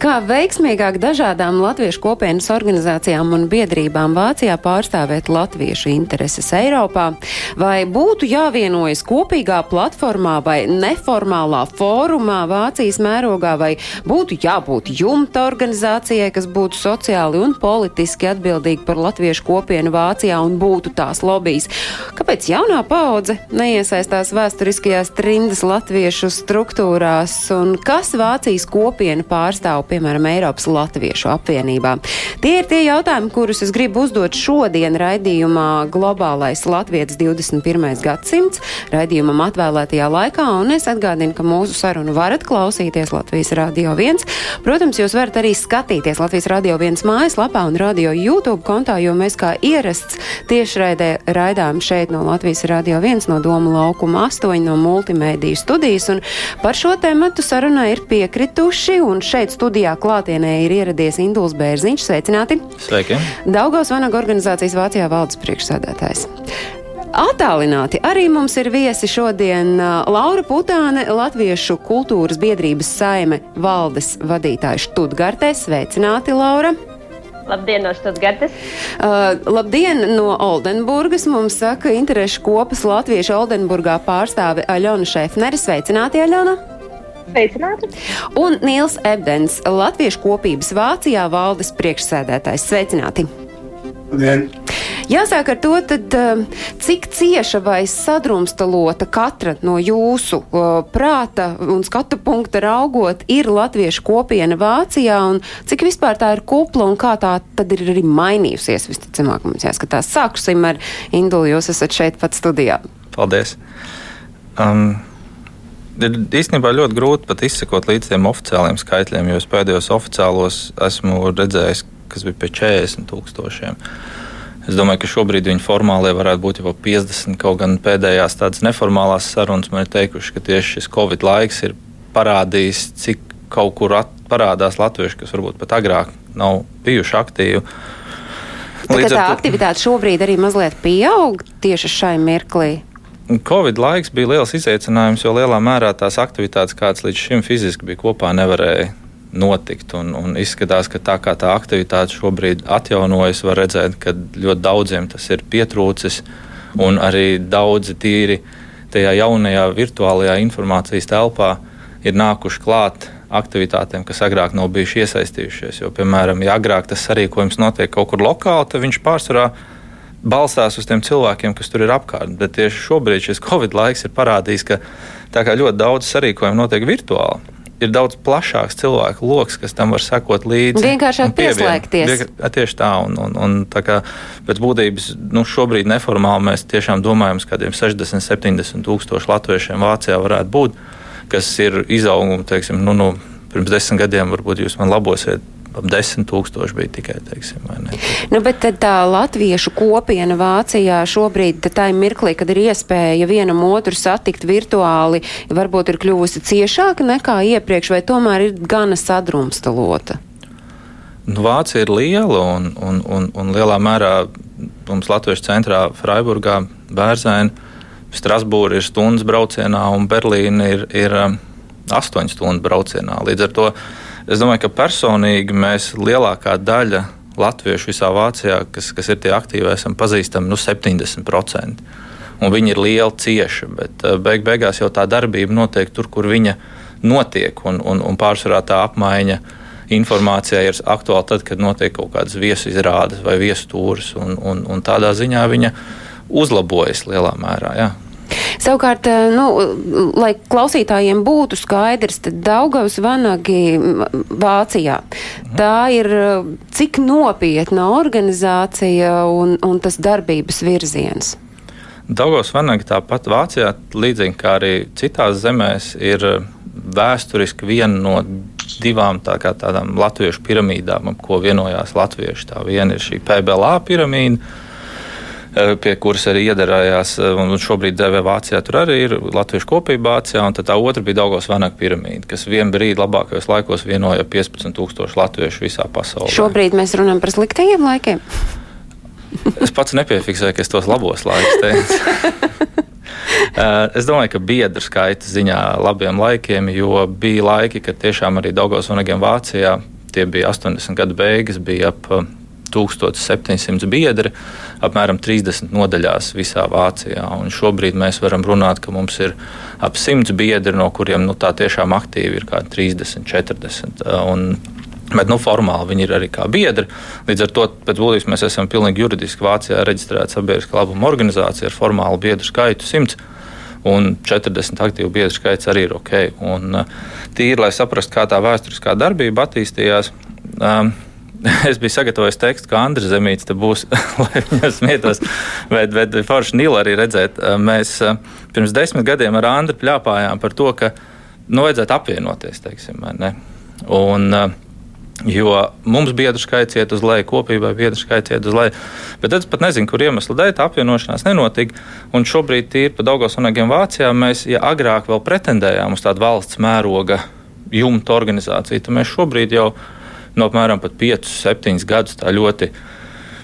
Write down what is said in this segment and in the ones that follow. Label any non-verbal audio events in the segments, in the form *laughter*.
Kā veiksmīgāk dažādām latviešu kopienas organizācijām un biedrībām Vācijā pārstāvēt latviešu intereses Eiropā, vai būtu jāvienojas kopīgā platformā vai neformālā fórumā Vācijas mērogā, vai būtu jābūt jumta organizācijai, kas būtu sociāli un politiski atbildīga par latviešu kopienu Vācijā un būtu tās lobbyis. Kāpēc jaunā paudze neiesaistās vēsturiskajās trindas latviešu struktūrās? Un kas Vācijas kopienu pārstāv, piemēram, Eiropas Latviešu apvienībā? Tie ir tie jautājumi, kurus es gribu uzdot šodien raidījumā Globālais Latvijas 21. gadsimts, raidījumam atvēlētajā laikā, un es atgādinu, ka mūsu sarunu varat klausīties Latvijas Rādio 1. Protams, jūs varat arī skatīties Latvijas Rādio 1 mājaslapā un radio YouTube kontā, jo mēs kā ierasts tiešraidē raidām šeit no Latvijas Rādio 1 no Doma laukuma 8 no multimēdiju studijas, un par šo tēmatu sarunā ir piekrituši, un šeit studijā klātienē ir ieradies Induls Bērziņš. Sveicināti! Sveiki! Daugaus Vanaga organizācijas Vācijā valdes priekšsēdētājs. Attālināti arī mums ir viesi šodien Laura Putāne, Latviešu kultūras biedrības saime valdes vadītāja Študgartē. Sveicināti, Laura! Labdien, no Stuttgartes! Uh, labdien no Oldenburgas! Mums saka interešu kopas Latviešu Oldenburgā pārstāve Aļona Šefnere. Sveicināti, Aļona! Sveicināti! Un Nils Ebdens, Latviešu kopības Vācijā valdes priekšsēdētājs. Sveicināti! Labdien! Jāsāk ar to, tad, um, cik cieša vai sadrumstalota katra no jūsu uh, prāta un skatu punkta raugot ir latviešu kopiena Vācijā un cik vispār tā ir kupla un kā tā tad ir arī mainījusies visticamāk mums jāskatās. Sāksim ar Indulu, jūs esat šeit pat studijā. Paldies! Um, ir īstenībā ļoti grūti pat izsekot līdz tiem oficiāliem skaitļiem, jo es pēdējos oficiālos esmu redzējis, kas bija pie 40 tūkstošiem. Es domāju, ka šobrīd viņi formāli varētu būt jau 50, kaut gan pēdējās tādas neformālās sarunas man ir teikuši, ka tieši šis Covid laiks ir parādījis, cik kaut kur parādās latvieši, kas varbūt pat agrāk nav bijuši aktīvi. Tā, tā aktivitāte šobrīd arī mazliet pieaug tieši šai mirklī. Covid laiks bija liels izaicinājums, jo lielā mērā tās aktivitātes, kādas līdz šim fiziski bija kopā, nevarēja notikt. Un, un izskatās, ka tā kā tā aktivitāte šobrīd atjaunojas, var redzēt, ka ļoti daudziem tas ir pietrūcis. Un arī daudzi tīri tajā jaunajā virtuālajā informācijas telpā ir nākuši klāt aktivitātēm, kas agrāk nav bijuši iesaistījušies. Jo, piemēram, ja agrāk tas sarīkojums notiek kaut kur lokāli, tad viņš pārsvarā balstās uz tiem cilvēkiem, kas tur ir apkārt. Bet tieši šobrīd šis Covid laiks ir parādījis, ka tā kā ļoti daudz sarīkojumu notiek virtuāli. Ir daudz plašāks cilvēku lokus, kas tam var sekot līdzi. Vienkāršāk pieslēgties. Jā, Tieši tā, un, un, un tā kā pēc būtības nu, šobrīd neformāli mēs tiešām domājam, ka kādiem 60, 70 tūkstoši latviešiem Vācijā varētu būt, kas ir izaugumi, teiksim, nu, nu, pirms desmit gadiem, varbūt jūs man labosiet, 10 tūkstoši bija tikai, teiksim. Nu, bet tā latviešu kopiena Vācijā šobrīd, tā ir mirklī, kad ir iespēja vienam otru satikt virtuāli, varbūt ir kļuvusi ciešāka nekā iepriekš, vai tomēr ir gana sadrumstalota? Nu, Vācija ir liela un, un, un, un lielā mērā mums Latvijas centrā, Freiburgā, Bērzēnā, Strasbūrā ir stundas braucienā un Berlīna ir, ir um, astoņu stundu braucienā. Līdz ar to es domāju, ka personīgi mēs lielākā daļa latviešu visā Vācijā, kas, kas ir tie aktīvi, esam pazīstami nu, 70%. Un viņi ir liela cieša, bet uh, beig beigās jau tā darbība notiek tur, kur viņa notiek, un, un, un pārsvarā tā apmaiņa informācijai ir aktuāla tad, kad notiek kaut kādas viesu izrādes vai viesu tūris, un, un, un tādā ziņā viņa uzlabojas lielā mērā. Jā. Savukārt, eh, nu, lai klausītājiem būtu skaidrs, tad Daugavas vanagi Vācijā. Tā ir eh, cik nopietna organizācija un, un tas darbības virziens. Daugos Vanagi tāpat Vācijā, līdzīgi kā arī citās zemēs, ir vēsturiski viena no divām tā tādām latviešu piramīdām, ko vienojās latvieši. Tā viena ir šī PBLA piramīda, pie kuras arī iedarājās, un šobrīd DV Vācijā tur arī ir Latviešu kopība Vācijā, un tā otra bija Daugos Vanaka piramīda, kas vien brīdi labākajos laikos vienoja 15 tūkstoši latviešu visā pasaulē. Šobrīd mēs runājam par sliktajiem laikiem. es pats nepiefiksēju, ka es tos labos laikus teicu. *laughs* es domāju, ka biedru skaita ziņā labiem laikiem, jo bija laiki, kad tiešām arī Daugos Vanagiem Vācijā tie bija 80 gadu beigas, bija ap 1700 biedri, apmēram 30 nodaļās visā Vācijā. Un šobrīd mēs varam runāt, ka mums ir ap 100 biedri, no kuriem nu, tā tiešām aktīvi ir kā 30, 40. Un, Bet nu, formāli viņi ir arī kā biedri. Līdz ar to pēc būtības mēs esam pilnīgi juridiski Vācijā reģistrēta sabiedriskā labuma organizācija ar formālu biedru skaitu 100 un 40 aktīvu biedru skaits arī ir ok. Un, tīri, lai saprastu, kā tā vēsturiskā darbība attīstījās. Um, *laughs* Es biju sagatavojis tekstu, ka Andris Zemīts te būs, *laughs* lai viņam smietos. Bet, bet forši Nīla arī redzēt, mēs pirms desmit gadiem ar Andru pļāpājām par to, ka nu, vajadzētu apvienoties. Teiksim, un, Jo mums biedru skaits iet uz leju, kopībai biedru skaits iet uz leju. Bet es pat nezinu, kur iemeslu dēļ tā apvienošanās nenotika. Un šobrīd, tīri pa Daugos un Agiem Vācijā, mēs, ja agrāk vēl pretendējām uz tādu valsts mēroga jumta organizāciju, tad mēs šobrīd jau no apmēram 5, 7 gadus tā ļoti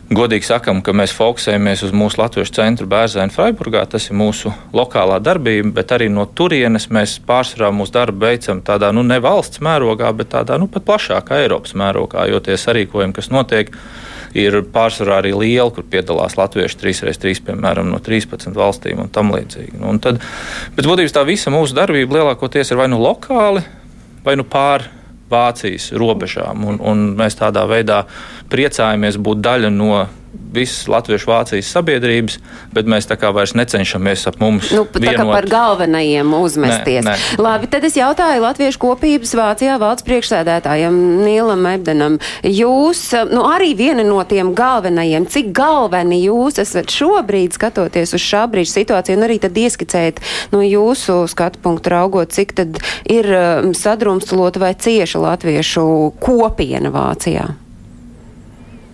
Godīgi sakām, ka mēs fokusējamies uz mūsu latviešu centru Bērzēnu Freiburgā. Tas ir mūsu lokālā darbība, bet arī no turienes mēs pārsvarā mūsu darbu veicam tādā nu, ne valsts mērogā, bet tādā nu, pat plašākā Eiropas mērogā, jo tie sarīkojumi, kas notiek, ir pārsvarā arī liela, kur piedalās latvieši 3x3, piemēram, no 13 valstīm un tam līdzīgi. Nu, un tad, bet būtībā tā visa mūsu darbība lielākoties ir vai nu lokāli, vai nu pāri Vācijas robežām. Un, un mēs tādā veidā priecājamies būt daļa no visas Latviešu Vācijas sabiedrības, bet mēs tā kā vairs necenšamies ap mums. Nu, tā vienot. kā par galvenajiem uzmesties. Nē, nē. Labi, tad es jautāju Latviešu kopības Vācijā valsts priekšsēdētājam Nīlam Ebdenam. Jūs, nu arī viena no tiem galvenajiem, cik galveni jūs esat šobrīd skatoties uz šā brīža situāciju un arī tad ieskicēt no jūsu skatu punktu raugot, cik tad ir um, sadrumstalota vai cieša Latviešu kopiena Vācijā?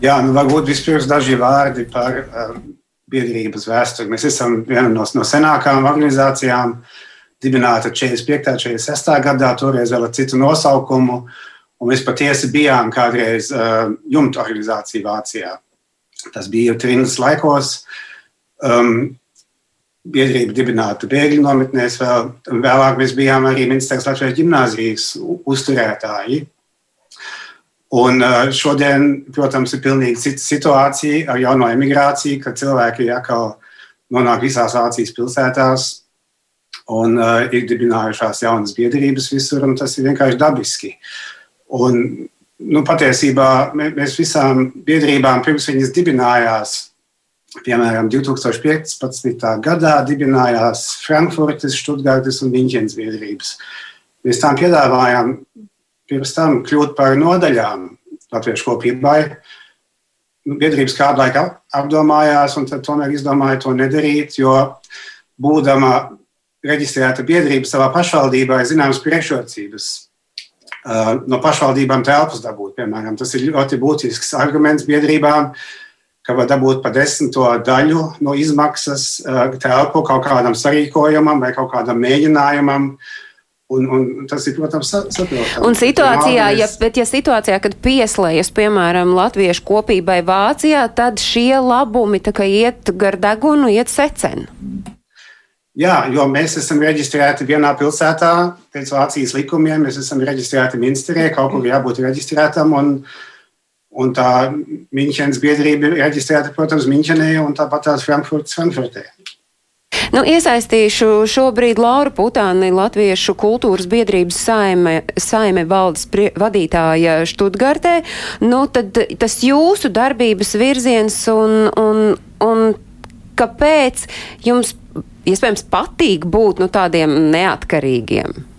Jā, nu varbūt vispirms daži vārdi par um, biedrības vēsturi. Mēs esam viena no, no senākām organizācijām, dibināta 45. un 46. gadā, toreiz vēl ar citu nosaukumu. Un mēs patiesi bijām kādreiz uh, jumta organizācija Vācijā. Tas bija trījus laikos. Um, biedrība dibināta bēgļu nometnēs. Vēl, vēlāk mēs bijām arī Minstras Latvijas gimnāzijas uzturētāji. Un šodien, protams, ir pilnīgi cita situācija ar jauno emigrāciju, kad cilvēki atkal nonāk visās Vācijas pilsētās un uh, ir dibinājušās jaunas biedrības visur, un tas ir vienkārši dabiski. Un, nu, patiesībā mēs visām biedrībām, pirms viņas dibinājās, piemēram, 2015. gadā dibinājās Frankfurtes, Stuttgartes un Viņģens biedrības. Mēs tām piedāvājām pirms tam kļūt par nodaļām Latviešu kopībai. Nu, biedrības kādu laiku apdomājās, un tomēr izdomāja to nedarīt, jo būdama reģistrēta biedrība savā pašvaldībā ir zināmas priekšrocības. Uh, no pašvaldībām telpas dabūt, piemēram, tas ir ļoti būtisks arguments biedrībām, ka var dabūt pa desmito daļu no izmaksas uh, telpu kaut kādam sarīkojumam vai kaut kādam mēģinājumam. Uh, Un, un tas ir, protams, saprotams. Un situācijā, ja, bet ja situācijā, kad pieslējas, piemēram, latviešu kopībai Vācijā, tad šie labumi tā kā iet gar degunu, iet secen. Jā, jo mēs esam reģistrēti vienā pilsētā, pēc Vācijas likumiem. Mēs esam reģistrēti Minsterē, kaut kur jābūt reģistrētam. Un, un tā Minhenes biedrība ir reģistrēta, protams, Minhenē un tāpat tās Frankfurtas Frankfurtē. Nu, iesaistīšu šobrīd Lauru Putāni, Latviešu kultūras biedrības saime, saime valdes prie, vadītāja Študgartē. Nu, tad tas jūsu darbības virziens un, un, un kāpēc jums iespējams patīk būt nu, tādiem neatkarīgiem?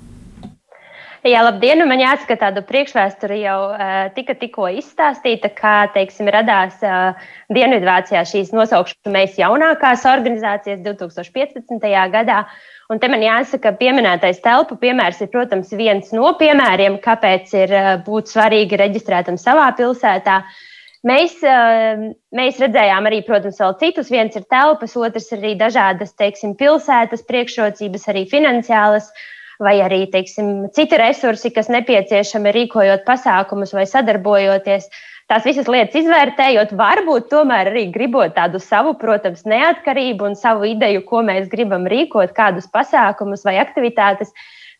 Jā, labdien! Man jāsaka, tāda priekšvēsture jau uh, tika tikko izstāstīta, kā, teiksim, radās uh, Dienvidvācijā šīs nosaukšanās jaunākās organizācijas 2015. gadā. Un te man jāsaka, pieminētais telpu piemērs ir, protams, viens no piemēriem, kāpēc ir uh, būt svarīgi reģistrētam savā pilsētā. Mēs, uh, mēs redzējām arī, protams, vēl citus. Viens ir telpas, otrs ir arī dažādas, teiksim, pilsētas priekšrocības, arī finansiālas, vai arī, teiksim, citi resursi, kas nepieciešami rīkojot pasākumus vai sadarbojoties. Tās visas lietas izvērtējot, varbūt tomēr arī gribot tādu savu, protams, neatkarību un savu ideju, ko mēs gribam rīkot, kādus pasākumus vai aktivitātes.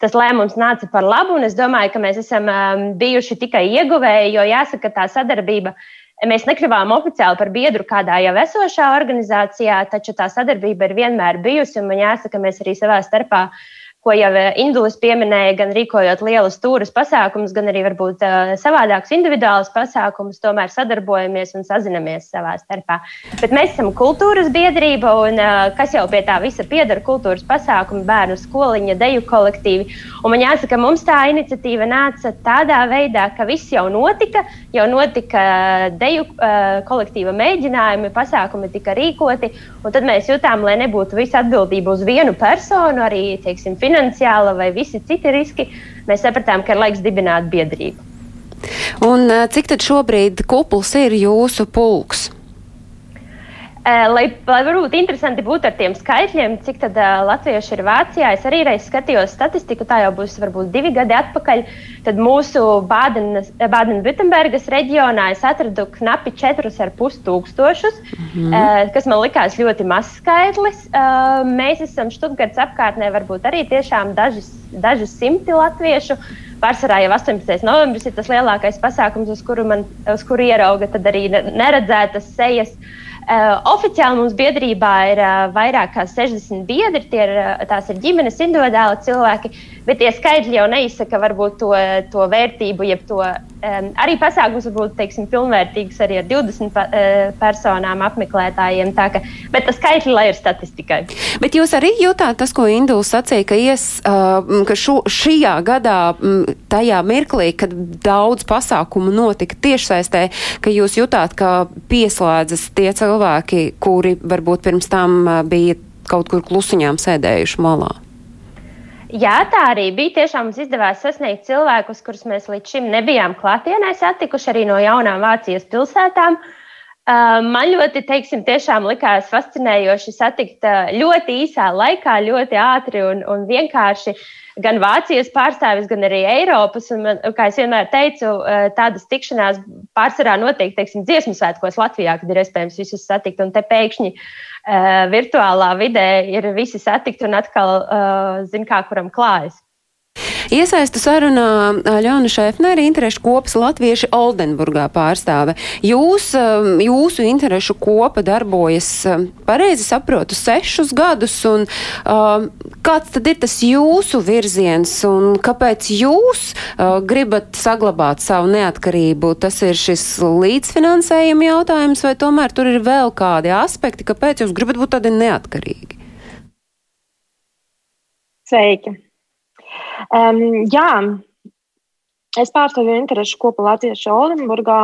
Tas lēmums nāca par labu, es domāju, ka mēs esam um, bijuši tikai ieguvēji, jo jāsaka, tā sadarbība Mēs nekļuvām oficiāli par biedru kādā jau esošā organizācijā, taču tā sadarbība ir vienmēr bijusi. Man jāsaka, mēs arī savā starpā uh, ko jau eh, Indulis pieminēja, gan rīkojot lielus stūres pasākumus, gan arī varbūt uh, savādākus individuālus pasākumus, tomēr sadarbojamies un sazinamies savā starpā. Bet mēs esam kultūras biedrība, un uh, kas jau pie tā visa piedara kultūras pasākumi, bērnu skoliņa, deju kolektīvi. Un man jāsaka, mums tā iniciatīva nāca tādā veidā, ka viss jau notika, jau notika deju kolektīva mēģinājumi, pasākumi tika rīkoti, un tad mēs jutām, lai nebūtu visa atbildība uz vienu personu, arī, teiksim, finansiāla vai visi citi riski, mēs sapratām, ka ir laiks dibināt biedrību. Un cik tad šobrīd kupls ir jūsu pulks? Lai, lai varbūt interesanti būtu ar tiem skaitļiem, cik tad uh, latvieši ir Vācijā, es arī reiz skatījos statistiku, tā jau būs varbūt divi gadi atpakaļ. Tad mūsu Bādenes-Württembergas reģionā es atradu knapi 4,5 tūkstošus, mm -hmm. uh, kas man likās ļoti mazs skaitlis. Uh, mēs esam Štutgarts apkārtnē, varbūt arī tiešām dažas, dažas simti latviešu. Pārsvarā jau 18. novembris ir tas lielākais pasākums, uz kuru, man, uz kuru ierauga arī neredzētas sejas. Uh, oficiāli mums biedrībā ir uh, vairāk kā 60 biedri. Ir, uh, tās ir ģimenes, individuāli cilvēki, bet tie skaitļi jau neizsaka varbūt to, to vērtību, jeb to um, arī pasākums var būt teiksim, pilnvērtīgs arī ar 20 pa, uh, personām, apmeklētājiem. Ka, bet tas skaitļi lai ir statistikai. Bet jūs arī jūtāt tas, ko Induls sacīja, ka, ies, uh, ka šo, šajā gadā, m, tajā mirklī, kad daudz pasākumu notika tiešsaistē, ka jūs jutāt, ka pieslēdzas tie cilvēki, kuri varbūt pirms tam bija kaut kur klusiņām sēdējuši malā. Jā, tā arī bija. Tiešām mums izdevās sasniegt cilvēkus, kurus mēs līdz šim nebijām klātienē satikuši arī no jaunām Vācijas pilsētām. Uh, man ļoti, teiksim, tiešām likās fascinējoši satikt ļoti īsā laikā, ļoti ātri un, un vienkārši gan Vācijas pārstāvis, gan arī Eiropas. Un, kā jau vienmēr teicu, tādas tikšanās pārsvarā notiek, teiksim, dziesmu svētkos Latvijā, kad ir iespējams visus satikt. Un te pēkšņi virtuālā vidē ir visi satikti un atkal zina, kā kuram klājas. Iesaistu sarunā Ļona Šefneri, interešu kopas latvieši Oldenburgā pārstāve. Jūs, jūsu interešu kopa darbojas, pareizi saprotu, sešus gadus, un kāds tad ir tas jūsu virziens, un kāpēc jūs gribat saglabāt savu neatkarību? Tas ir šis līdzfinansējuma jautājums, vai tomēr tur ir vēl kādi aspekti, kāpēc jūs gribat būt tādi neatkarīgi? Sveiki! Um, jā, es pārstāvu interesu kopu Latviešu Olimburgā,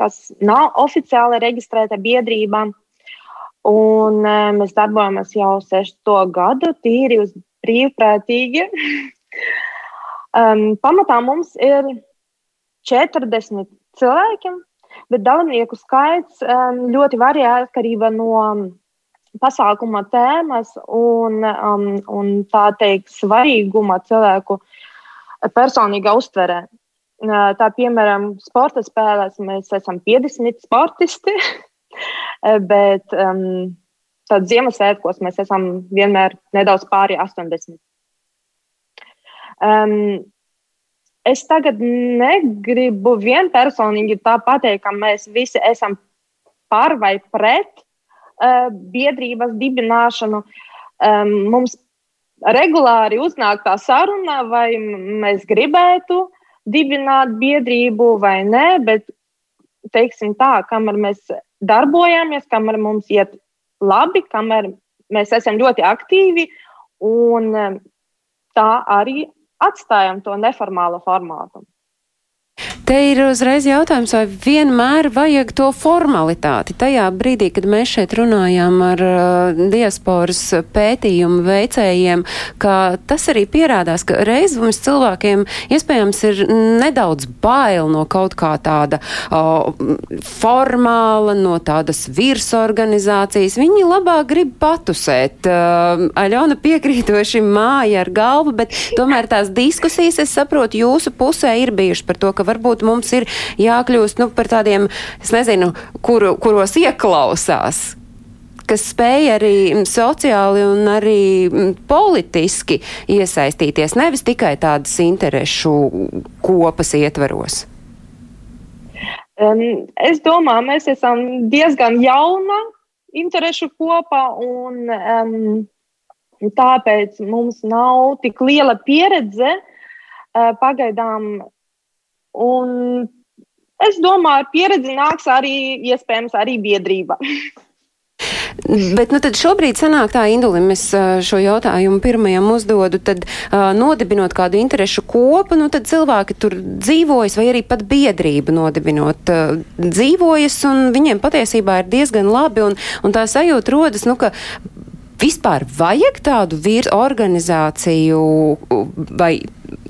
kas nav oficiāli reģistrēta biedrība. Un mēs darbojamies jau sesto gadu, tīri uz brīvprātīgi. *laughs* um, pamatā mums ir 40 cilvēki, bet dalībnieku skaits um, ļoti varē atkarībā no pasākuma tēmas un, um, un tā teikt, svarīguma cilvēku personīgā uztverē. Uh, tā piemēram, sporta spēlēs mēs esam 50 sportisti, *laughs* bet um, tad Ziemassvētkos mēs esam vienmēr nedaudz pāri 80. Um, es tagad negribu vienpersonīgi tā pateikt, ka mēs visi esam par vai pret biedrības dibināšanu. Mums regulāri uznāk tā saruna, vai mēs gribētu dibināt biedrību vai nē, bet teiksim tā, kamēr mēs darbojamies, kamēr mums iet labi, kamēr mēs esam ļoti aktīvi un tā arī atstājam to neformālo formātu. Te ir uzreiz jautājums, vai vienmēr vajag to formalitāti. Tajā brīdī, kad mēs šeit runājām ar uh, diasporas pētījumu veicējiem, ka tas arī pierādās, ka reiz mums cilvēkiem iespējams ir nedaudz bail no kaut kā tāda uh, formāla, no tādas virsorganizācijas. Viņi labāk grib patusēt. Uh, Aļona piekrītoši māja ar galvu, bet tomēr tās diskusijas, es saprotu, jūsu pusē ir bijušas par to, ka varbūt varbūt mums ir jākļūst nu, par tādiem, es nezinu, kur, kuros ieklausās kas spēj arī sociāli un arī politiski iesaistīties, nevis tikai tādas interešu kopas ietvaros? Um, es domāju, mēs esam diezgan jauna interešu kopa, un um, tāpēc mums nav tik liela pieredze uh, pagaidām Un es domāju, pieredzi nāks arī iespējams arī biedrība. *laughs* Bet nu, šobrīd sanāk tā, Indulim, es šo jautājumu pirmajam uzdodu, tad nodibinot kādu interešu kopu, nu tad cilvēki tur dzīvojas vai arī pat biedrību nodibinot dzīvojas un viņiem patiesībā ir diezgan labi un, un tā sajūta rodas, nu, ka vispār vajag tādu vīru organizāciju vai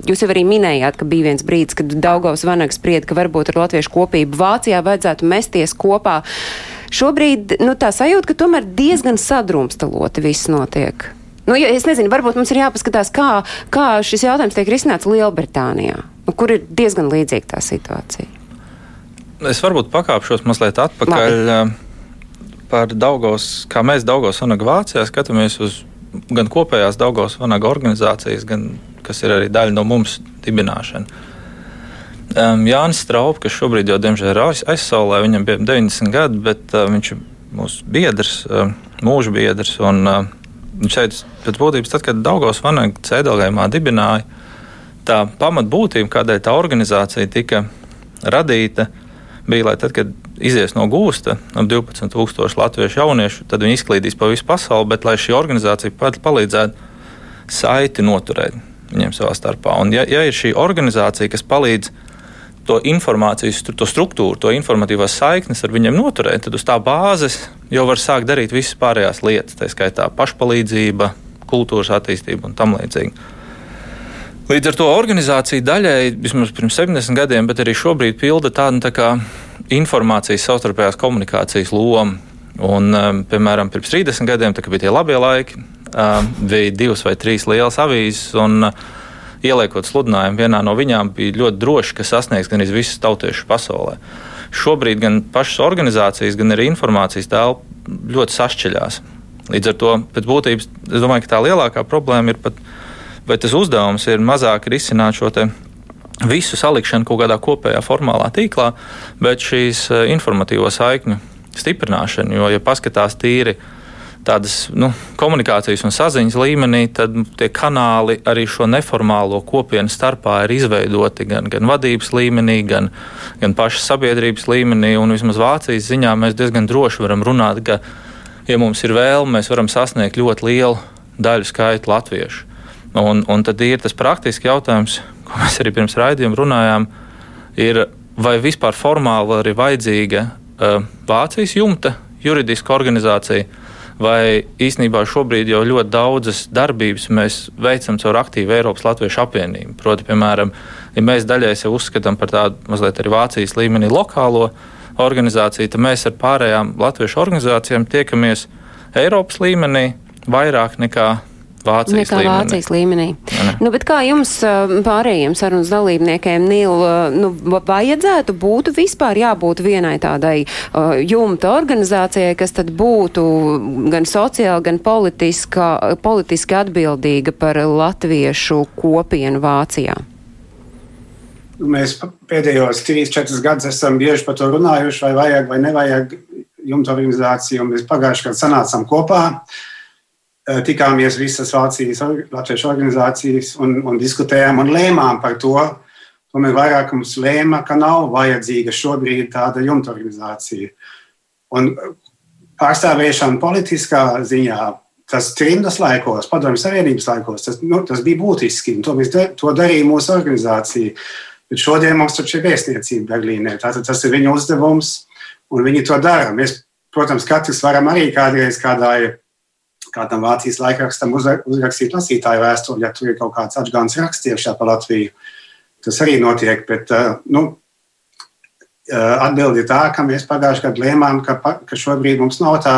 Jūs jau arī minējāt, ka bija viens brīdis, kad Daugaus Vanags sprieda, ka varbūt ar latviešu kopību Vācijā vajadzētu mesties kopā. Šobrīd nu, tā sajūta, ka tomēr diezgan sadrumstaloti viss notiek. Nu, ja, es nezinu, varbūt mums ir jāpaskatās, kā, kā šis jautājums tiek risināts Lielbritānijā, nu, kur ir diezgan līdzīga tā situācija. Es varbūt pakāpšos mazliet atpakaļ Labi. Par Daugos, kā mēs Daugos Vanaga Vācijā skatāmies uz gan kopējās Daugos Vanaga organizācijas, gan kas ir arī daļa no mums dibināšana. Um, Jānis Straups, kas šobrīd jau diemžēl ir aizsaulē, viņam bija 90 gadi, bet uh, viņš ir mūsu biedrs, uh, mūža biedrs. Un, uh, viņš teica, pēc būtības, tad, kad Daugos Vanaga cēdalgājumā dibināja, tā pamatbūtība, kādēļ tā organizācija tika radīta, bija, lai tad, kad izies no gūsta ap 12,000 latviešu jauniešu, tad viņi izklīdīs pa visu pasauli, bet lai šī organizācija palīdzētu saiti noturēt viņiem savā starpā. Un, ja, ja ir šī organizācija, kas palīdz to informācijas, to struktūru, to informatīvās saiknes ar viņiem noturēt, tad uz tā bāzes jau var sākt darīt visas pārējās lietas, tā skaitā pašpalīdzība, kultūras attīstība un tam līdzīgi. Līdz ar to organizācija daļai, vismaz pirms 70 gadiem, bet arī šobrīd pilda tādu tā kā informācijas savstarpējās komunikācijas lomu. Un, um, piemēram, pirms 30 gadiem, kad bija tie labie laiki, bija divas vai trīs lielas avīzes. Un, Ieliekot sludinājumu, vienā no viņām bija ļoti droši, ka sasniegs gan visus tautiešus pasaulē. Šobrīd gan pašas organizācijas, gan arī informācijas telpa ļoti sašķeļās. Līdz ar to pēc būtības es domāju, ka tā lielākā problēma ir pat, vai tas uzdevums ir mazāk risināt šo visu salikšanu kaut kādā kopējā formālā tīklā, bet šīs informatīvo saikņu stiprināšanu. Jo, ja paskatās tīri tādas nu, komunikācijas un saziņas līmenī, tad tie kanāli arī šo neformālo kopienu starpā ir izveidoti gan, gan vadības līmenī, gan, gan pašas sabiedrības līmenī. Un vismaz Vācijas ziņā mēs diezgan droši varam runāt, ka, ja mums ir vēlme, mēs varam sasniegt ļoti lielu daļu skaitu latviešu. Un, un tad ir tas praktiski jautājums, ko mēs arī pirms raidījuma runājām, ir, vai vispār formāli ir vajadzīga uh, Vācijas jumta juridiska organizācija vai īsnībā šobrīd jau ļoti daudzas darbības mēs veicam caur aktīvu Eiropas Latviešu apvienību. Proti, piemēram, ja mēs daļai sev uzskatām par tādu mazliet arī Vācijas līmenī lokālo organizāciju, tad mēs ar pārējām latviešu organizācijām tiekamies Eiropas līmenī vairāk nekā Vācijas nekā līmenī. Vācijas līmenī. Ne. Nu, kā jums pārējiem sarunas dalībniekiem, Nīl, nu, vajadzētu būt vispār jābūt vienai tādai uh, jumta organizācijai, kas tad būtu gan sociāli, gan politiski atbildīga par latviešu kopienu Vācijā? Mēs pēdējos 3-4 gadus esam bieži par to runājuši, vai vajag vai nevajag jumta organizāciju. Mēs pagājušajā gadā sanācām kopā. Uh, tikāmies visas Vācijas latviešu organizācijas un, un diskutējām un lēmām par to. Tomēr vairākums lēma, ka nav vajadzīga šobrīd tāda jumta organizācija. Un pārstāvēšana politiskā ziņā, tas trimdas laikos, padomju savienības laikos, tas, nu, tas bija būtiski. To, mēs, to darīja mūsu organizācija. Bet šodien mums taču ir vēstniecība Berlīnē. Tātad tas ir viņu uzdevums, un viņi to dara. Mēs, protams, katrs varam arī kādreiz kādai, kādam Vācijas laikrakstam uzrakstīt lasītāju vēstuli, ja tur ir kaut kāds atgāns raksts iekšā pa Latviju. Tas arī notiek, bet nu, atbildi ir tā, ka mēs pagājušajā gadā lēmām, ka, ka šobrīd mums nav tā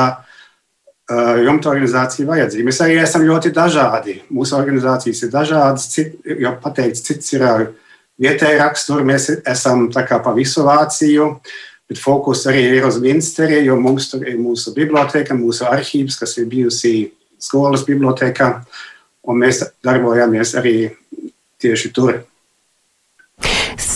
jumta organizācija vajadzīga. Mēs arī esam ļoti dažādi. Mūsu organizācijas ir dažādas, cit, jau pateikts, cits ir vietēji rakstura. Mēs esam pa visu Vāciju, bet fokus arī ir uz Minsteri, jo mums tur ir mūsu biblioteka, mūsu arhīvs, kas ir bijusi skolas biblioteka, un mēs darbojamies arī tieši tur.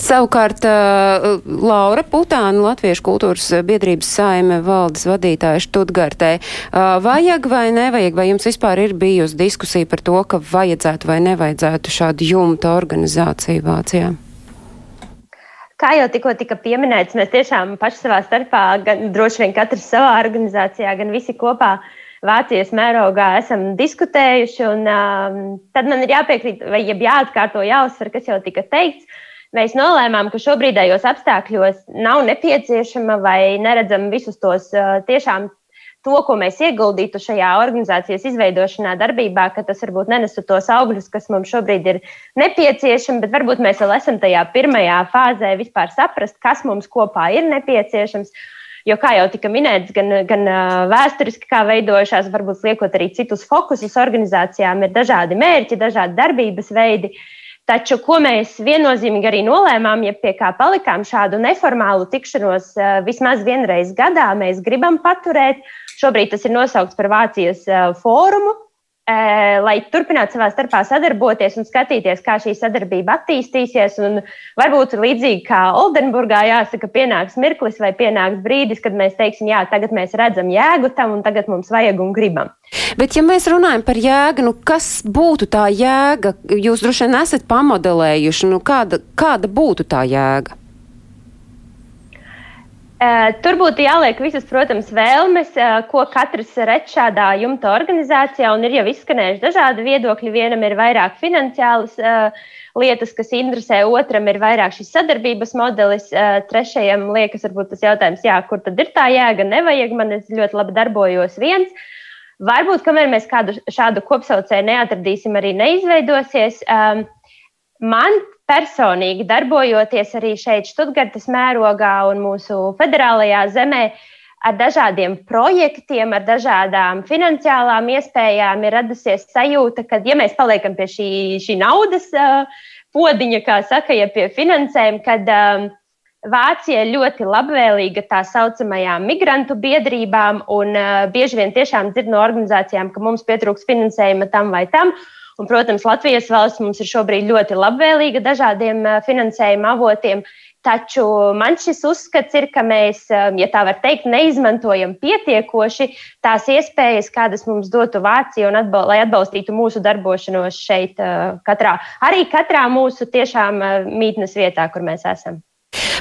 Savukārt uh, Laura Putāna, Latviešu kultūras biedrības saime valdes vadītāja Študgartē. Uh, vajag vai nevajag, vai jums vispār ir bijusi diskusija par to, ka vajadzētu vai nevajadzētu šādu jumta organizāciju Vācijā? Kā jau tikko tika pieminēts, mēs tiešām paši savā starpā, gan droši vien katrs savā organizācijā, gan visi kopā Vācijas mērogā esam diskutējuši. Un, um, tad man ir jāpiekrīt, vai jāatkārto, jāuzsver, kas jau tika teikts. Mēs nolēmām, ka šobrīdējos apstākļos nav nepieciešama vai neredzam visus tos tiešām to, ko mēs ieguldītu šajā organizācijas izveidošanā, darbībā, ka tas varbūt nenesu tos augļus, kas mums šobrīd ir nepieciešami, bet varbūt mēs vēl esam tajā pirmajā fāzē vispār saprast, kas mums kopā ir nepieciešams. Jo, kā jau tika minēts, gan, gan vēsturiski kā veidojušās, varbūt liekot arī citus fokusus organizācijām, ir dažādi mērķi, dažādi darbības veidi. Uh, Taču, ko mēs viennozīmīgi arī nolēmām, ja pie kā palikām šādu neformālu tikšanos vismaz vienreiz gadā, mēs gribam paturēt. Šobrīd tas ir nosaukts par Vācijas eh, fórumu, lai turpinātu savā starpā sadarboties un skatīties, kā šī sadarbība attīstīsies. Un varbūt līdzīgi kā Oldenburgā, jāsaka, pienāks mirklis vai pienāks brīdis, kad mēs teiksim, jā, tagad mēs redzam jēgu tam un tagad mums vajag un gribam. Bet, ja mēs runājam par jēgu, nu kas būtu tā jēga? Jūs droši vien esat pamodelējuši, nu kāda, kāda būtu tā jēga? Eh, tur būtu jāliek visas, protams, vēlmes, eh, ko katrs redz šādā jumta organizācijā. Un ir jau izskanējuši dažādi viedokļi. Vienam ir vairāk finansiālas uh, lietas, kas interesē, otram ir vairāk šis sadarbības modelis, trešajam liekas, varbūt tas jautājums, jā, kur tad ir tā jēga, nevajag man, es ļoti labi darbojos viens. Varbūt, kamēr mēs kādu šādu kopsaucēju neatradīsim, arī neizveidosies. Um, man personīgi darbojoties arī šeit, Stuttgartas mērogā un mūsu federālajā zemē, ar dažādiem projektiem, ar dažādām finansiālām iespējām, ir radusies sajūta, ka, ja mēs paliekam pie šī, šī naudas uh, podiņa, kā saka, ja pie finansēm, kad um, Vācija ir ļoti labvēlīga tā saucamajām migrantu biedrībām, un uh, bieži vien tiešām dzird no organizācijām, ka mums pietrūks finansējuma tam vai tam. Un, protams, Latvijas valsts mums ir šobrīd ļoti labvēlīga dažādiem finansējuma avotiem. Taču man šis uzskats ir, ka mēs, ja tā var teikt, neizmantojam pietiekoši tās iespējas, kādas mums dotu Vācija, atbal lai atbalstītu mūsu darbošanos šeit, katrā, arī katrā mūsu tiešām mītnes vietā, kur mēs esam.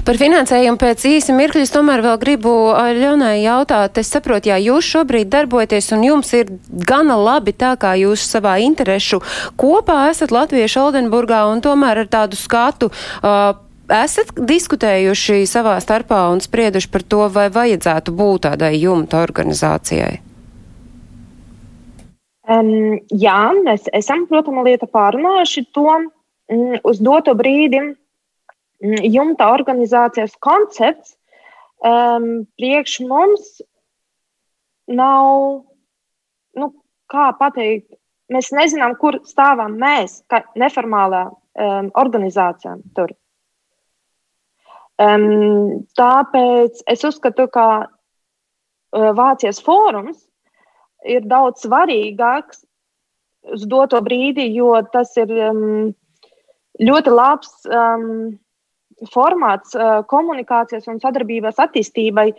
Par finansējumu pēc īsa mirkļa es tomēr vēl gribu Ļaunai jautāt. Es saprotu, jā, jūs šobrīd darbojaties un jums ir gana labi tā, kā jūs savā interešu kopā esat Latviešu Oldenburgā un tomēr ar tādu skatu. Uh, esat diskutējuši savā starpā un sprieduši par to, vai vajadzētu būt tādai jumta organizācijai? Um, jā, mēs esam, protams, lieta pārunājuši to um, uz doto brīdi. Mm, jumta organizācijas koncepts um, priekš mums nav, nu, kā pateikt, mēs nezinām, kur stāvam mēs, kā neformālā um, organizācija tur. Um, tāpēc es uzskatu, ka uh, Vācijas fórums ir daudz svarīgāks uz doto brīdi, jo tas ir um, ļoti labs um, formāts uh, komunikācijas un sadarbības attīstībai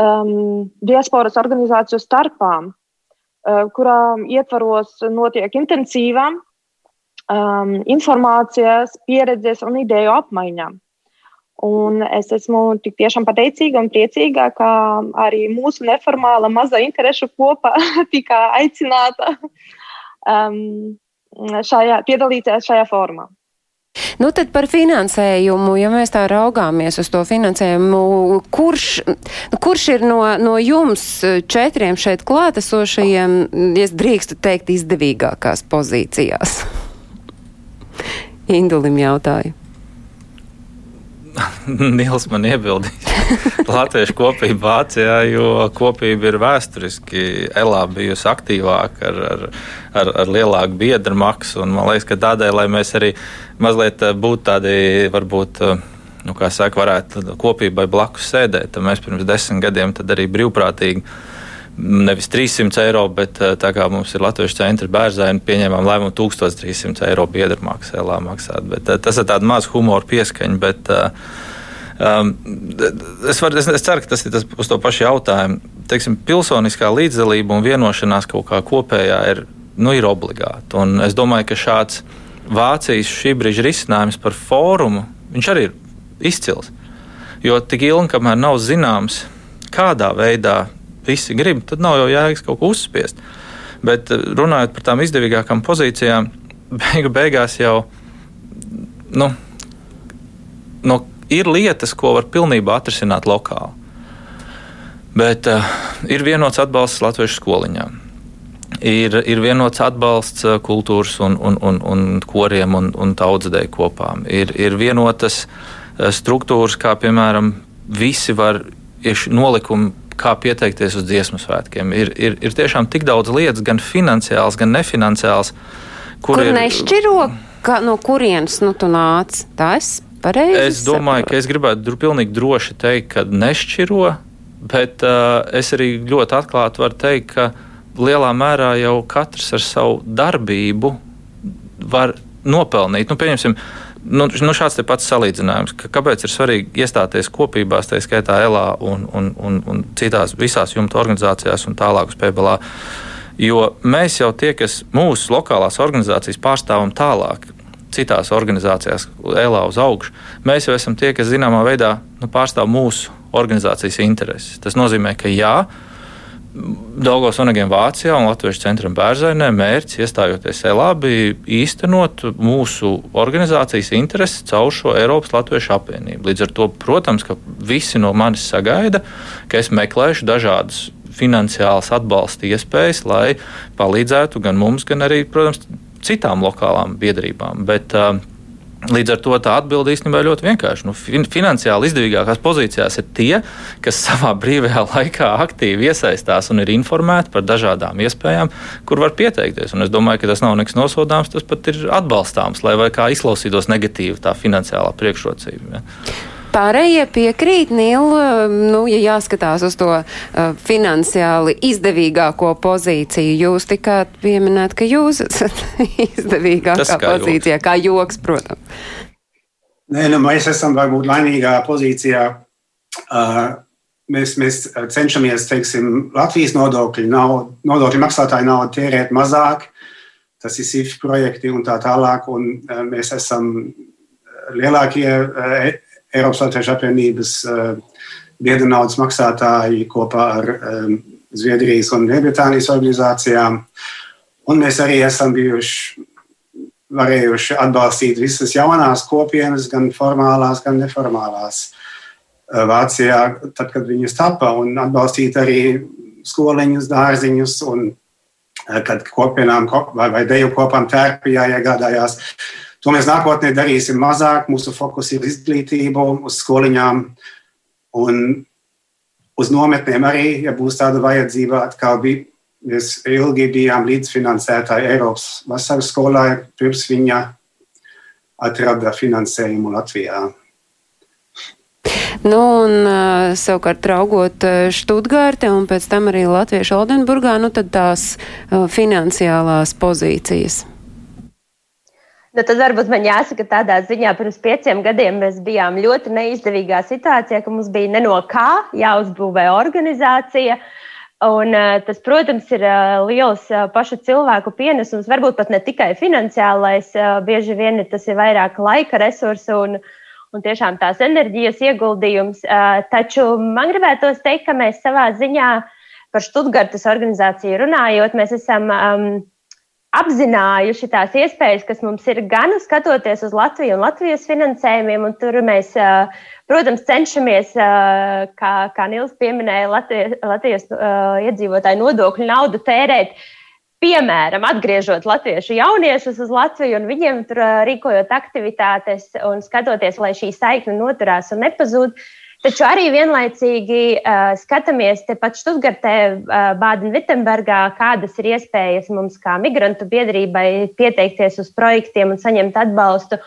um, diasporas organizāciju starpā, uh, kurā ietvaros notiek intensīvā um, informācijas, pieredzes un ideju apmaiņa. Un es esmu tik tiešām pateicīga un priecīga, ka arī mūsu neformāla maza interešu kopa *laughs* tika aicināta um, šajā, piedalīties šajā formā. Nu, tad par finansējumu, ja mēs tā raugāmies uz to finansējumu, kurš, nu, kurš ir no, no jums četriem šeit klātesošajiem, ja drīkstu teikt, izdevīgākās pozīcijās? Indulim jautāju. *laughs* Nils man iebildīs. *laughs* Latviešu kopība Vācijā, jo kopība ir vēsturiski elā bijusi aktīvāka ar, ar, ar, ar lielāku biedru maksu. Man liekas, ka tādēļ, lai mēs arī mazliet eh, būtu tādi, varbūt, eh, nu, kā saka, varētu kopībai blakus sēdēt, mēs pirms desmit gadiem arī brīvprātīgi nevis 300 eiro, bet eh, tā kā mums ir Latvijas centra bērzaini, pieņēmām lēmumu 1300 eiro biedru maksā, maksāt. Bet, eh, tas ir tāds maz humora pieskaņa, bet um, es, var, es, es ceru, ka tas ir tas uz to pašu jautājumu. Teiksim, pilsoniskā līdzdalība un vienošanās kaut kā kopējā ir, nu, ir obligāta. Un es domāju, ka šāds Vācijas šī brīža risinājums par fórumu, viņš arī ir izcils. Jo tik ilgi, kamēr nav zināms, kādā veidā visi grib, tad nav jau jēgas kaut ko uzspiest. Bet eh, runājot par tām izdevīgākām pozīcijām, *laughs* beigu beigās jau nu, nu, ir lietas, ko var pilnībā atrisināt lokāli. Bet uh, ir vienots atbalsts latviešu skoliņām. Ir, ir vienots atbalsts eh, kultūras un, un, un, un koriem un, un tautsdeju kopām. Ir, ir vienotas struktūras, kā piemēram, visi var nolikumi kā pieteikties uz dziesmu svētkiem. Ir, ir, ir tiešām tik daudz lietas, gan finansiāls, gan nefinanciāls. Kur, kur ir, nešķiro, ka, no kurienes nu, tu nāc? Tā es pareizi. Es domāju, saprotu. ka es gribētu dru, pilnīgi droši teikt, ka nešķiro, bet uh, es arī ļoti atklāti varu teikt, ka lielā mērā jau katrs ar savu darbību var nopelnīt. Nu, pieņemsim, uh, Nu, nu šāds ir pats salīdzinājums, ka kāpēc ir svarīgi iestāties kopībās, tā skaitā ELA un, un, un, un citās visās jumta organizācijās un tālāk uz PBLā. Jo mēs jau tie, kas mūsu lokālās organizācijas pārstāvam tālāk, citās organizācijās, ELA uz augšu, mēs jau esam tie, kas zināmā veidā nu, pārstāv mūsu organizācijas intereses. Tas nozīmē, ka jā, Daugos Onegiem Vācijā un Latvijas centram Bērzainē mērķis iestājoties ELA bija īstenot mūsu organizācijas intereses caur šo Eiropas Latviešu apvienību. Līdz ar to, protams, ka visi no manis sagaida, ka es meklēšu dažādas finansiālas atbalsta iespējas, lai palīdzētu gan mums, gan arī, protams, citām lokālām biedrībām. Bet, uh, Līdz ar to tā atbilde īstenībā ir ļoti vienkārša. Nu, fin finansiāli izdevīgākās pozīcijās ir tie, kas savā *laughs* brīvajā laikā aktīvi iesaistās un ir informēti par dažādām iespējām, kur var pieteikties. Un es domāju, ka tas nav nekas nosodāms, tas pat ir atbalstāms, lai kā izklausītos negatīvi tā finansiālā priekšrocība. Ja. Pārējie piekrīt, Nīl, nu, ja jāskatās uz to uh, finansiāli izdevīgāko pozīciju, jūs tikāt pieminēt, ka jūs esat *laughs* izdevīgākā kā pozīcijā, joks. kā joks, protams. Nē, nu, mēs esam varbūt laimīgā pozīcijā. Uh, mēs, mēs cenšamies, teiksim, Latvijas nodokļu, naudu, nodokļu maksātāju naudu tērēt mazāk. Tas ir SIF projekti un tā tālāk. Un, uh, mēs esam lielākie uh, Eiropas Latviešu apvienības eh, biedra naudas maksātāji kopā ar eh, Zviedrijas un Lielbritānijas organizācijām. Un mēs arī esam bijuši varējuši atbalstīt visas jaunās kopienas, gan formālās, gan neformālās. Eh, Vācijā, tad, kad viņas tapa, un atbalstīt arī skoliņus, dārziņus, un kad kopienām vai, vai deju kopām tērpi jāiegādājās. To mēs nākotnē darīsim mazāk. Mūsu fokus ir izglītība, uz skoliņām un uz nometnēm arī, ja būs tāda vajadzība. Atkal bija, mēs ilgi bijām līdzfinansētāji Eiropas vasaras skolai, pirms viņa atrada finansējumu Latvijā. Nu, un savukārt raugot Študgārte un pēc tam arī Latviešu Oldenburgā, nu tad tās finansiālās pozīcijas. Nu, tad varbūt man jāsaka, tādā ziņā pirms pieciem gadiem mēs bijām ļoti neizdevīgā situācijā, ka mums bija ne no kā jāuzbūvē organizācija. Un, tas, protams, ir liels pašu cilvēku pienesums, varbūt pat ne tikai finansiālais, bieži vien tas ir vairāk laika resursu un, un tiešām tās enerģijas ieguldījums. Taču man gribētos teikt, ka mēs savā ziņā par Študgartas organizāciju runājot, mēs esam um, apzinājuši tās iespējas, kas mums ir gan skatoties uz Latviju un Latvijas finansējumiem, un tur mēs, protams, cenšamies, kā, kā Nils pieminēja, Latvijas, Latvijas iedzīvotāju nodokļu naudu tērēt. Piemēram, atgriežot latviešu jauniešus uz Latviju un viņiem tur rīkojot aktivitātes un skatoties, lai šī saikne noturās un nepazūd. Uh, Taču arī vienlaicīgi uh, skatāmies tepat Študgartē, uh, Bādenvittembergā, kādas ir iespējas mums kā migrantu biedrībai pieteikties uz projektiem un saņemt atbalstu.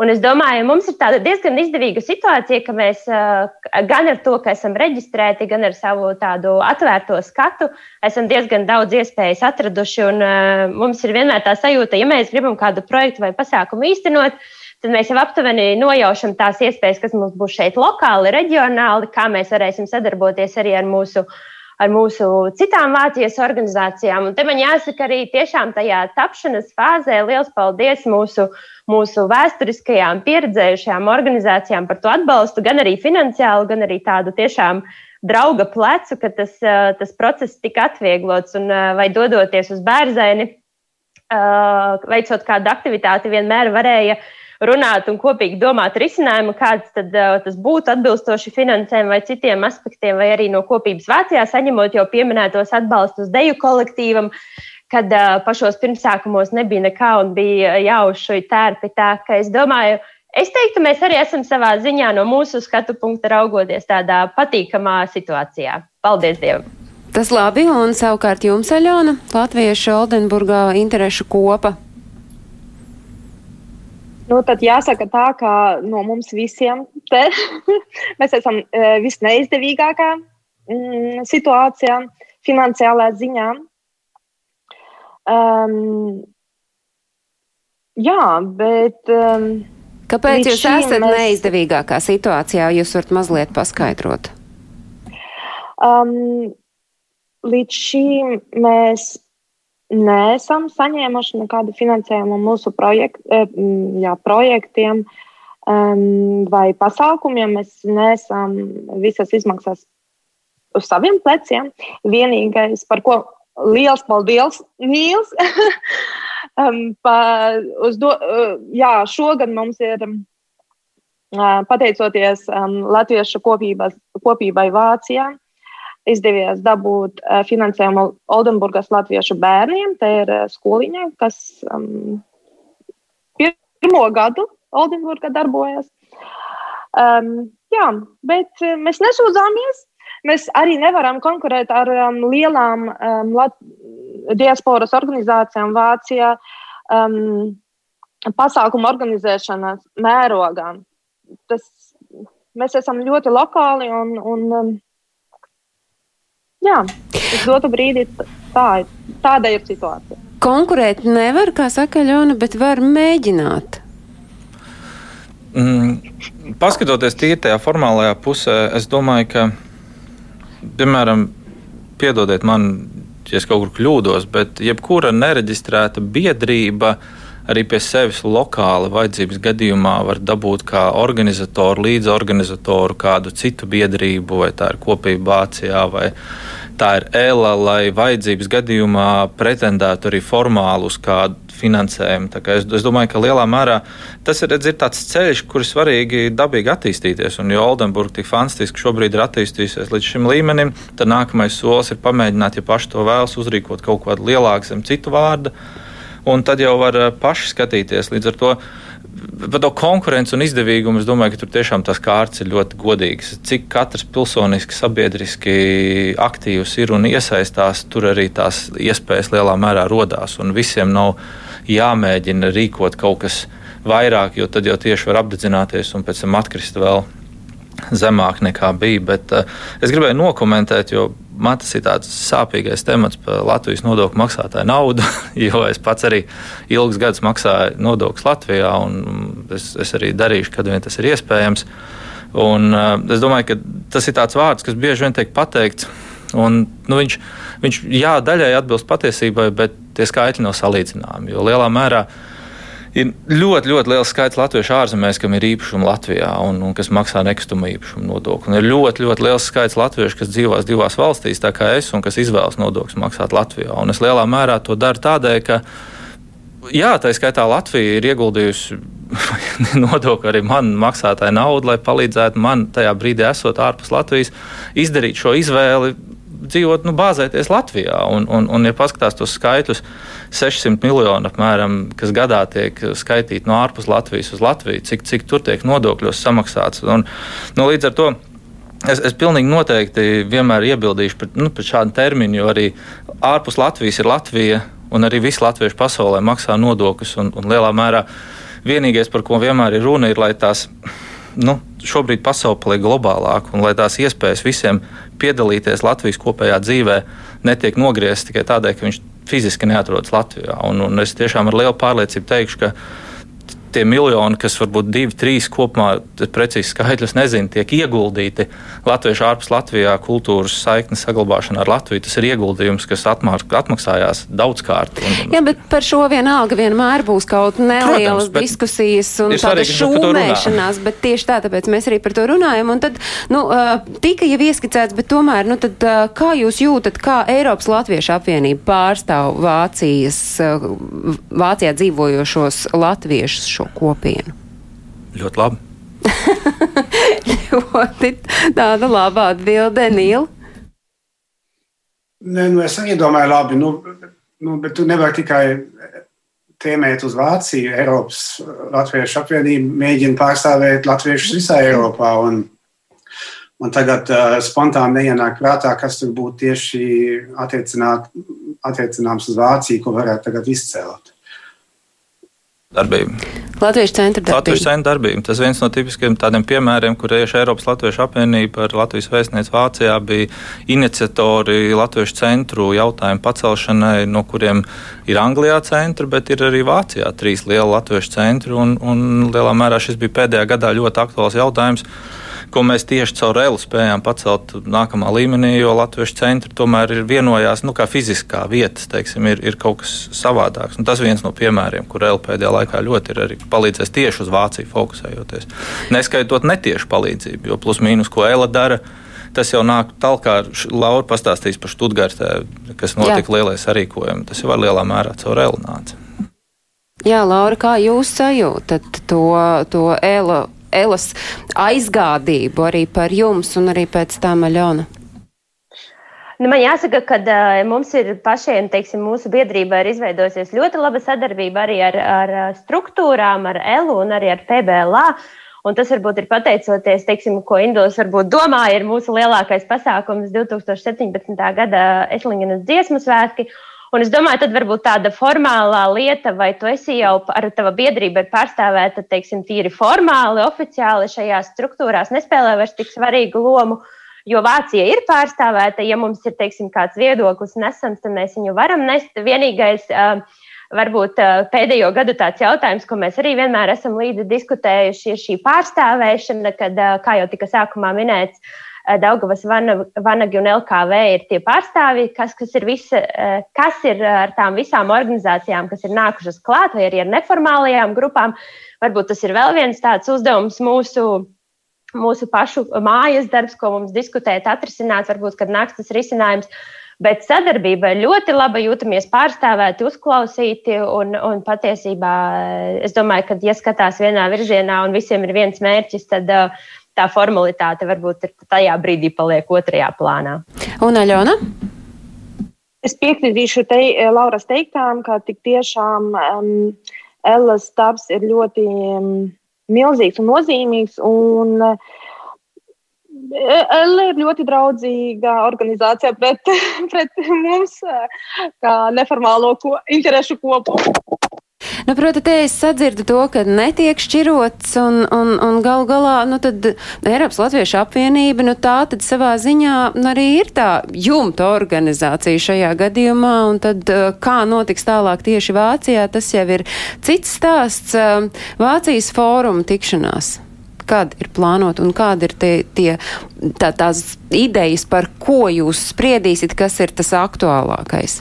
Un es domāju, mums ir tāda diezgan izdevīga situācija, ka mēs uh, gan ar to, ka esam reģistrēti, gan ar savu tādu atvērto skatu, esam diezgan daudz iespējas atraduši. Un, uh, mums ir vienmēr tā sajūta, ja mēs gribam kādu projektu vai pasākumu īstenot, uh, tad mēs jau aptuveni nojaušam tās iespējas, kas mums būs šeit lokāli, reģionāli, kā mēs varēsim sadarboties arī ar mūsu, ar mūsu citām Vācijas organizācijām. Un te man jāsaka arī tiešām tajā tapšanas fāzē liels paldies mūsu, mūsu vēsturiskajām pieredzējušajām organizācijām par to atbalstu, gan arī finansiāli, gan arī tādu tiešām drauga plecu, ka tas, tas process tika atvieglots un vai dodoties uz bērzaini, veicot kādu aktivitāti, vienmēr varēja uh, runāt un kopīgi domāt risinājumu, kāds tad, uh, tas būtu atbilstoši finansēm vai citiem aspektiem, vai arī no kopības Vācijā saņemot jau pieminētos atbalstus deju kolektīvam, kad uh, pašos pirmsākumos nebija nekā un bija jāuzšuj tērpi. Tā ka es domāju, es teiktu, mēs arī esam savā ziņā no mūsu skatu punkta raugoties tādā patīkamā situācijā. Paldies Dievam! Tas labi, un savukārt jums, Aļona, Latviešu Oldenburgā interešu kopa Nu, tad jāsaka tā, ka no mums visiem te *laughs* mēs esam uh, visneizdevīgākā mm, situācijā, finansiālā ziņā. Um, jā, bet. Um, Kāpēc jūs esat mēs... neizdevīgākā situācijā? Jūs varat mazliet paskaidrot. Um, līdz šim mēs neesam saņēmuši nekādu finansējumu mūsu projekt, eh, jā, projektiem um, vai pasākumiem. Mēs neesam visas izmaksas uz saviem pleciem. Vienīgais, par ko liels paldies, Nīls! um, *laughs* pa, do, uh, jā, šogad mums ir. Uh, pateicoties um, Latviešu kopības, kopībai Vācijā, izdevies dabūt uh, finansējumu Oldenburgas latviešu bērniem. Tā ir uh, skoliņa, kas um, pirmo gadu Oldenburgā darbojas. Um, jā, bet uh, mēs nesūdzāmies. Mēs arī nevaram konkurēt ar um, lielām um, Lat diasporas organizācijām Vācijā um, pasākumu organizēšanas mērogā. Tas, mēs esam ļoti lokāli un, un um, Jā, uz dotu brīdi tā, tāda ir situācija. Konkurēt nevar, kā saka Ļona, bet var mēģināt. Mm, paskatoties tīri tajā formālajā pusē, es domāju, ka, piemēram, piedodiet man, ja es kaut kur kļūdos, bet jebkura nereģistrēta biedrība arī pie sevis lokāli vajadzības gadījumā var dabūt kā organizatoru, līdzorganizatoru kādu citu biedrību, vai tā ir kopība Vācijā vai tā ir ēla, lai vajadzības gadījumā pretendētu arī formāli uz kādu finansējumu. Es, es domāju, ka lielā mērā tas ir, redz, ir tāds ceļš, kur svarīgi dabīgi attīstīties. Un, jo Oldenburga tik fantastiski šobrīd ir attīstījusies līdz šim līmenim, tad nākamais solis ir pamēģināt, ja paši to vēlas, uzrīkot kaut ko lielāku zem citu vārdu. Un tad jau var eh, paši skatīties līdz ar to par to konkurenci un izdevīgumu es domāju, ka tur tiešām tās kārtas ir ļoti godīgas. Cik katrs pilsoniski, sabiedriski aktīvs ir un iesaistās, tur arī tās iespējas lielā mērā rodās. Un visiem nav jāmēģina rīkot kaut kas vairāk, jo tad jau tieši var apdedzināties un pēc tam atkrist vēl zemāk nekā bija. Bet uh, es gribēju nokomentēt, jo man tas ir tāds sāpīgais temats par Latvijas nodokļu maksātāju naudu, *laughs* jo es pats arī ilgus gadus maksāju nodokļus Latvijā, un es, es arī darīšu, kad vien tas ir iespējams. Un, uh, es domāju, ka tas ir tāds vārds, kas bieži vien tiek pateikts. Un, nu, viņš, viņš jā, daļai atbilst patiesībai, bet tie skaitļi nav salīdzināmi. Jo lielā mērā uh, ir ļoti, ļoti liels skaits latviešu ārzemēs, kam ir īpašumi Latvijā un, un kas maksā nekustamo īpašumu nodokli. Un ir ļoti, ļoti liels skaits latviešu, kas dzīvās divās valstīs, tā kā es, un kas izvēlas nodokļus maksāt Latvijā. Un es lielā mērā to daru tādēļ, ka Jā, tā skaitā Latvija ir ieguldījusi *laughs* nodokli arī man maksātāju naudu, lai palīdzētu man tajā brīdī, esot ārpus Latvijas, izdarīt šo izvēli. Dzīvot, nu, bāzēties Latvijā. Un, un, un ja paskatās tos skaitļus, 600 miljoni apmēram, kas gadā tiek skaitīti no ārpus Latvijas uz Latviju, cik, cik tur tiek nodokļos samaksāts. Un, nu, līdz ar to Es, es pilnīgi noteikti vienmēr iebildīšu pret, nu, pret šādu terminu, jo arī ārpus Latvijas ir Latvija, un arī visi latvieši pasaulē maksā nodokļus. Un, un lielā mērā vienīgais, par ko vienmēr ir runa, ir, lai tās nu, šobrīd pasaule paliek globālāka un lai tās iespējas visiem piedalīties Latvijas kopējā dzīvē netiek nogrieztas tikai tādēļ, ka viņš fiziski neatrodas Latvijā. Un, un es tiešām ar lielu pārliecību teikšu, ka tie miljoni, kas varbūt divi, trīs kopumā, precīzi skaitļus nezinu, tiek ieguldīti latviešu ārpus Latvijā kultūras saiknes saglabāšanā ar Latviju. Tas ir ieguldījums, kas atmāk, atmaksājās daudzkārt. Un... Jā, bet par šo vienalga vienmēr būs kaut nelielas Protams, diskusijas un tāda šūmēšanās, bet tieši tā, tāpēc mēs arī par to runājam. Un tad, nu, tika jau ieskicēts, bet tomēr, nu, tad, kā jūs jūtat, kā Eiropas Latviešu apvienība pārstāv Vācijas, Vācijā dzīvojošos latviešus šo kopienu? Ļoti labi. ļoti tāda laba atbilde, Nīla. Nē, nu es arī domāju, labi, nu, nu, bet tu nevari tikai tēmēt uz Vāciju. Eiropas Latviešu apvienība mēģina pārstāvēt latviešus visā Eiropā. Un, un tagad uh, spontāni neienāk prātā, kas tur būtu tieši attiecināms uz Vāciju, ko varētu tagad izcelt darbība. Latviešu centra darbība. Latviešu centra darbība. Tas viens no tipiskiem tādiem piemēriem, kur tieši Eiropas Latviešu apvienība ar Latvijas vēstnieci Vācijā bija iniciatori Latviešu centru jautājumu pacelšanai, no kuriem ir Anglijā centri, bet ir arī Vācijā trīs lieli Latviešu centri. Un, un lielā mērā šis bija pēdējā gadā ļoti aktuāls jautājums ko mēs tieši caur ELU spējām pacelt nākamā līmenī, jo Latviešu centri tomēr ir vienojās, nu, kā fiziskā vietas, teiksim, ir, ir kaut kas savādāks. Un tas viens no piemēriem, kur ELU pēdējā laikā ļoti ir arī palīdzējis tieši uz Vāciju fokusējoties. Neskaitot netiešu palīdzību, jo plus mīnus, ko ELA dara. Tas jau nāk tālāk, kā Laura pastāstīs par Stuttgartē, kas notika Jā. lielais sarīkojums. Tas jau var lielā mērā caur ELU nāca. Jā, Laura, kā jūs sajūtat to, to ELA Elas aizgādību arī par jums un arī pēc tam Aļona? Nu, man jāsaka, ka uh, mums ir pašiem, teiksim, mūsu biedrībā ir izveidojusies ļoti laba sadarbība arī ar, ar struktūrām, ar ELU un arī ar PBLA. Un tas varbūt ir pateicoties, teiksim, ko Indus varbūt domā, ir mūsu lielākais pasākums 2017. gada Eslingenas dziesmu svētki. Un es domāju, tad varbūt tāda formālā lieta, vai tu esi jau ar tava biedrība pārstāvēta, teiksim, tīri formāli, oficiāli šajās struktūrās, nespēlē vairs tik svarīgu lomu. Jo Vācija ir pārstāvēta, ja mums ir teiksim, kāds viedoklis nesams, tad mēs viņu varam nest. Vienīgais, varbūt pēdējo gadu tāds jautājums, ko mēs arī vienmēr esam līdzi diskutējuši, ir šī pārstāvēšana, kad, kā jau tika sākumā minēts, Daugavas Vanagi un LKV ir tie pārstāvji, kas, kas, ir visa, eh, kas ir ar tām visām organizācijām, kas ir nākušas klāt, vai arī ar neformālajām grupām. Varbūt tas ir vēl viens tāds uzdevums mūsu, mūsu pašu mājas darbs, ko mums diskutēt, atrisināt, varbūt, kad nāks tas risinājums. Bet sadarbība ļoti laba, jūtamies pārstāvēti, uzklausīti. Un, un patiesībā es domāju, ka, ja skatās vienā virzienā un visiem ir viens mērķis, tad uh, tā formalitāte varbūt ir tajā brīdī paliek otrajā plānā. Un Aļona? Es piekritīšu te, eh, Lauras teiktām, ka tik tiešām um, Ellas darbs ir ļoti um, milzīgs un nozīmīgs. Un, uh, Ella ir ļoti draudzīga organizācija pret, *laughs* pret mums, kā neformālo ko, interešu kopumu. Nu, Protams, te es sadzirdu to, ka netiek šķirots, un, un, un gal galā, nu, tad Eiropas Latviešu apvienība, nu, tā tad savā ziņā nu, arī ir tā jumta organizācija šajā gadījumā, un tad kā notiks tālāk tieši Vācijā, tas jau ir cits stāsts Vācijas fóruma tikšanās kad ir plānota un kāda ir tie, tie, tā, tās idejas, par ko jūs spriedīsiet, kas ir tas aktuālākais?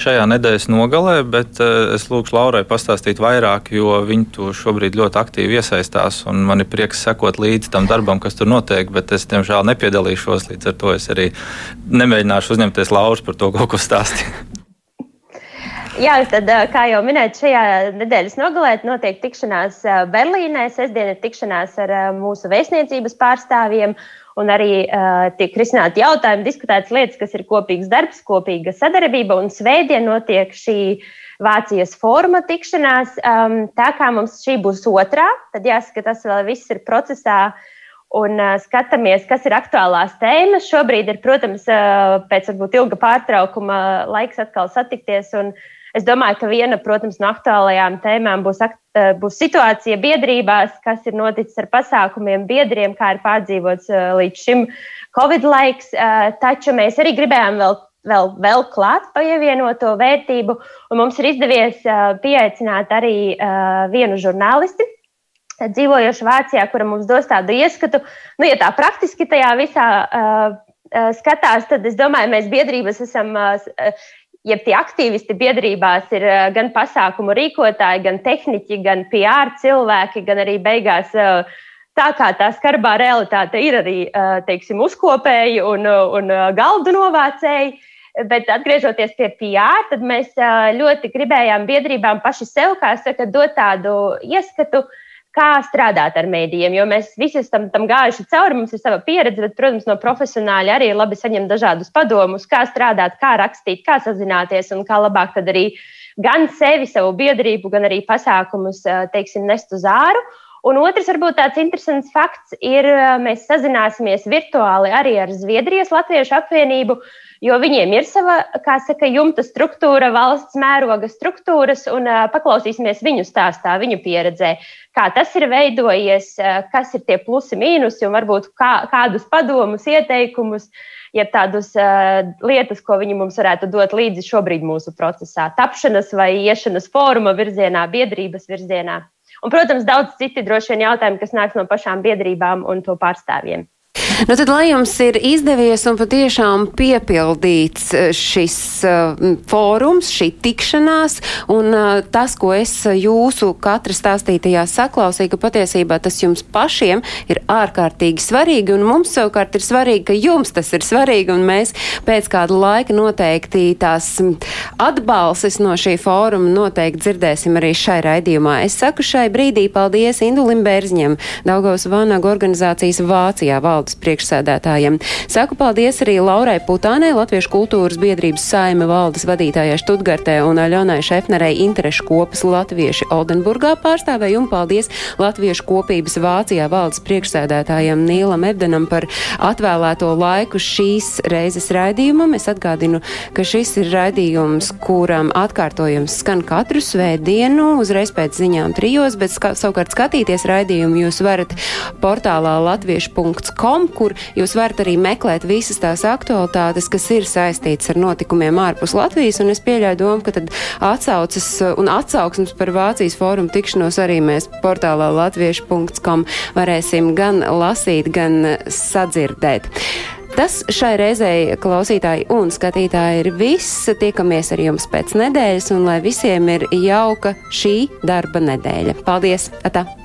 Šajā nedēļas nogalē, bet uh, es lūgšu Laurai pastāstīt vairāk, jo viņi tur šobrīd ļoti aktīvi iesaistās. Man ir prieks sekot līdzi tam darbam, kas tur notiek, bet es, diemžēl, nepiedalīšos. Līdz ar to es arī nemēģināšu uzņemties Lauras par to kaut ko stāstīt. *laughs* Jā, tad, kā jau minēju, šajā nedēļas nogalē notiek tikšanās Berlīnē. Sestdien ir tikšanās ar mūsu vēstniecības pārstāvjiem, un arī uh, tiek risināti jautājumi, diskutētas lietas, kas ir kopīgs darbs, kopīga sadarbība. Un svētdien notiek šī Vācijas forma tikšanās. Um, tā kā mums šī būs otrā, tad jāsaka, tas vēl viss ir procesā. Un uh, skatāmies, kas ir aktuālās tēmas. Šobrīd ir, protams, uh, pēc varbūt ilga pārtraukuma laiks atkal satikties un uh, Es domāju, ka viena protams, no aktuālajām tēmām būs, eh, būs situācija biedrībās, kas ir noticis ar pasākumiem, biedriem, kā ir pārdzīvots eh, līdz šim Covid laiks. Eh, taču mēs arī gribējām vēl, vēl, vēl klāt pievienoto vērtību, un mums ir izdevies pieaicināt arī vienu žurnālisti dzīvojošu Vācijā, kura mums dos tādu ieskatu. Nu, ja tā praktiski tajā visā uh, skatās, tad es domāju, mēs biedrības esam jeb tie aktīvisti biedrībās ir eh, gan pasākumu rīkotāji, gan tehniķi, gan PR cilvēki, gan arī beigās. Eh, tā kā tā skarbā realitāte ir arī eh, teiksim, uzkopēji un, un galdu novācēji, bet atgriežoties pie PR, tad mēs ļoti gribējām biedrībām paši sev, kā saka, dot tādu ieskatu, uh, kā strādāt ar mēdījiem. Jo mēs visi esam tam gājuši cauri, mums ir sava pieredze, bet, protams, no profesionāļa arī labi saņemt dažādus padomus, kā strādāt, kā rakstīt, kā sazināties un kā labāk arī gan sevi, savu biedrību, gan arī pasākumus teiksim, nest uz āru. Un otrs, varbūt tāds interesants fakts ir, mēs sazināsimies virtuāli arī ar Zviedrijas Latviešu apvienību, jo viņiem ir sava, kā saka, jumta struktūra, valsts mēroga struktūras, un paklausīsimies viņu stāstā, viņu pieredzē, kā tas ir veidojies, kas ir tie plusi, mīnusi, un varbūt kā, kādus padomus, ieteikumus, jeb tādus lietas, ko viņi mums varētu dot līdzi šobrīd mūsu procesā, tapšanas vai iešanas fóruma virzienā, biedrības virzienā. Un, protams, daudz citi droši vien jautājumi, kas nāks no pašām biedrībām un to pārstāvjiem. Nu, tad, lai jums ir izdevies un patiešām piepildīts eh, šis uh, fórums, šī tikšanās, un uh, tas, ko es jūsu katra stāstītajā saklausīju, ka patiesībā tas jums pašiem ir ārkārtīgi svarīgi, un mums savukārt ir svarīgi, ka jums tas ir svarīgi, un mēs pēc kāda laika noteikti tās atbalses no šī fóruma noteikti dzirdēsim arī šai raidījumā. Es saku šai brīdī paldies Indulim Bērziņam, Daugavas Vānaga organizācijas Vācijā valdes priekšsēdētājiem priekšsēdētājiem. Saku paldies arī Laurai Putānē, Latviešu kultūras biedrības saime valdes vadītājai Študgartē un Aļonai Šefnerei interešu kopas Latvieši Oldenburgā pārstāvēju un paldies Latviešu kopības Vācijā valdes priekšsēdētājiem Nīlam Ebdenam par atvēlēto laiku šīs reizes raidījumam. Es atgādinu, ka šis ir raidījums, kuram atkārtojums skan katru svētdienu, uzreiz pēc ziņām trijos, bet ska savukārt skatīties raidījumu jūs varat portālā latviešu.com, kur jūs varat arī meklēt visas tās aktualitātes, kas ir saistītas ar notikumiem ārpus Latvijas. Un es pieļauju domu, ka tad atsaucas un atsauksmes par Vācijas fórumu tikšanos arī mēs portālā latviešu.com varēsim gan lasīt, gan sadzirdēt. Tas šai reizei klausītāji un skatītāji ir viss. Tiekamies ar jums pēc nedēļas un lai visiem ir jauka šī darba nedēļa. Paldies! Atā.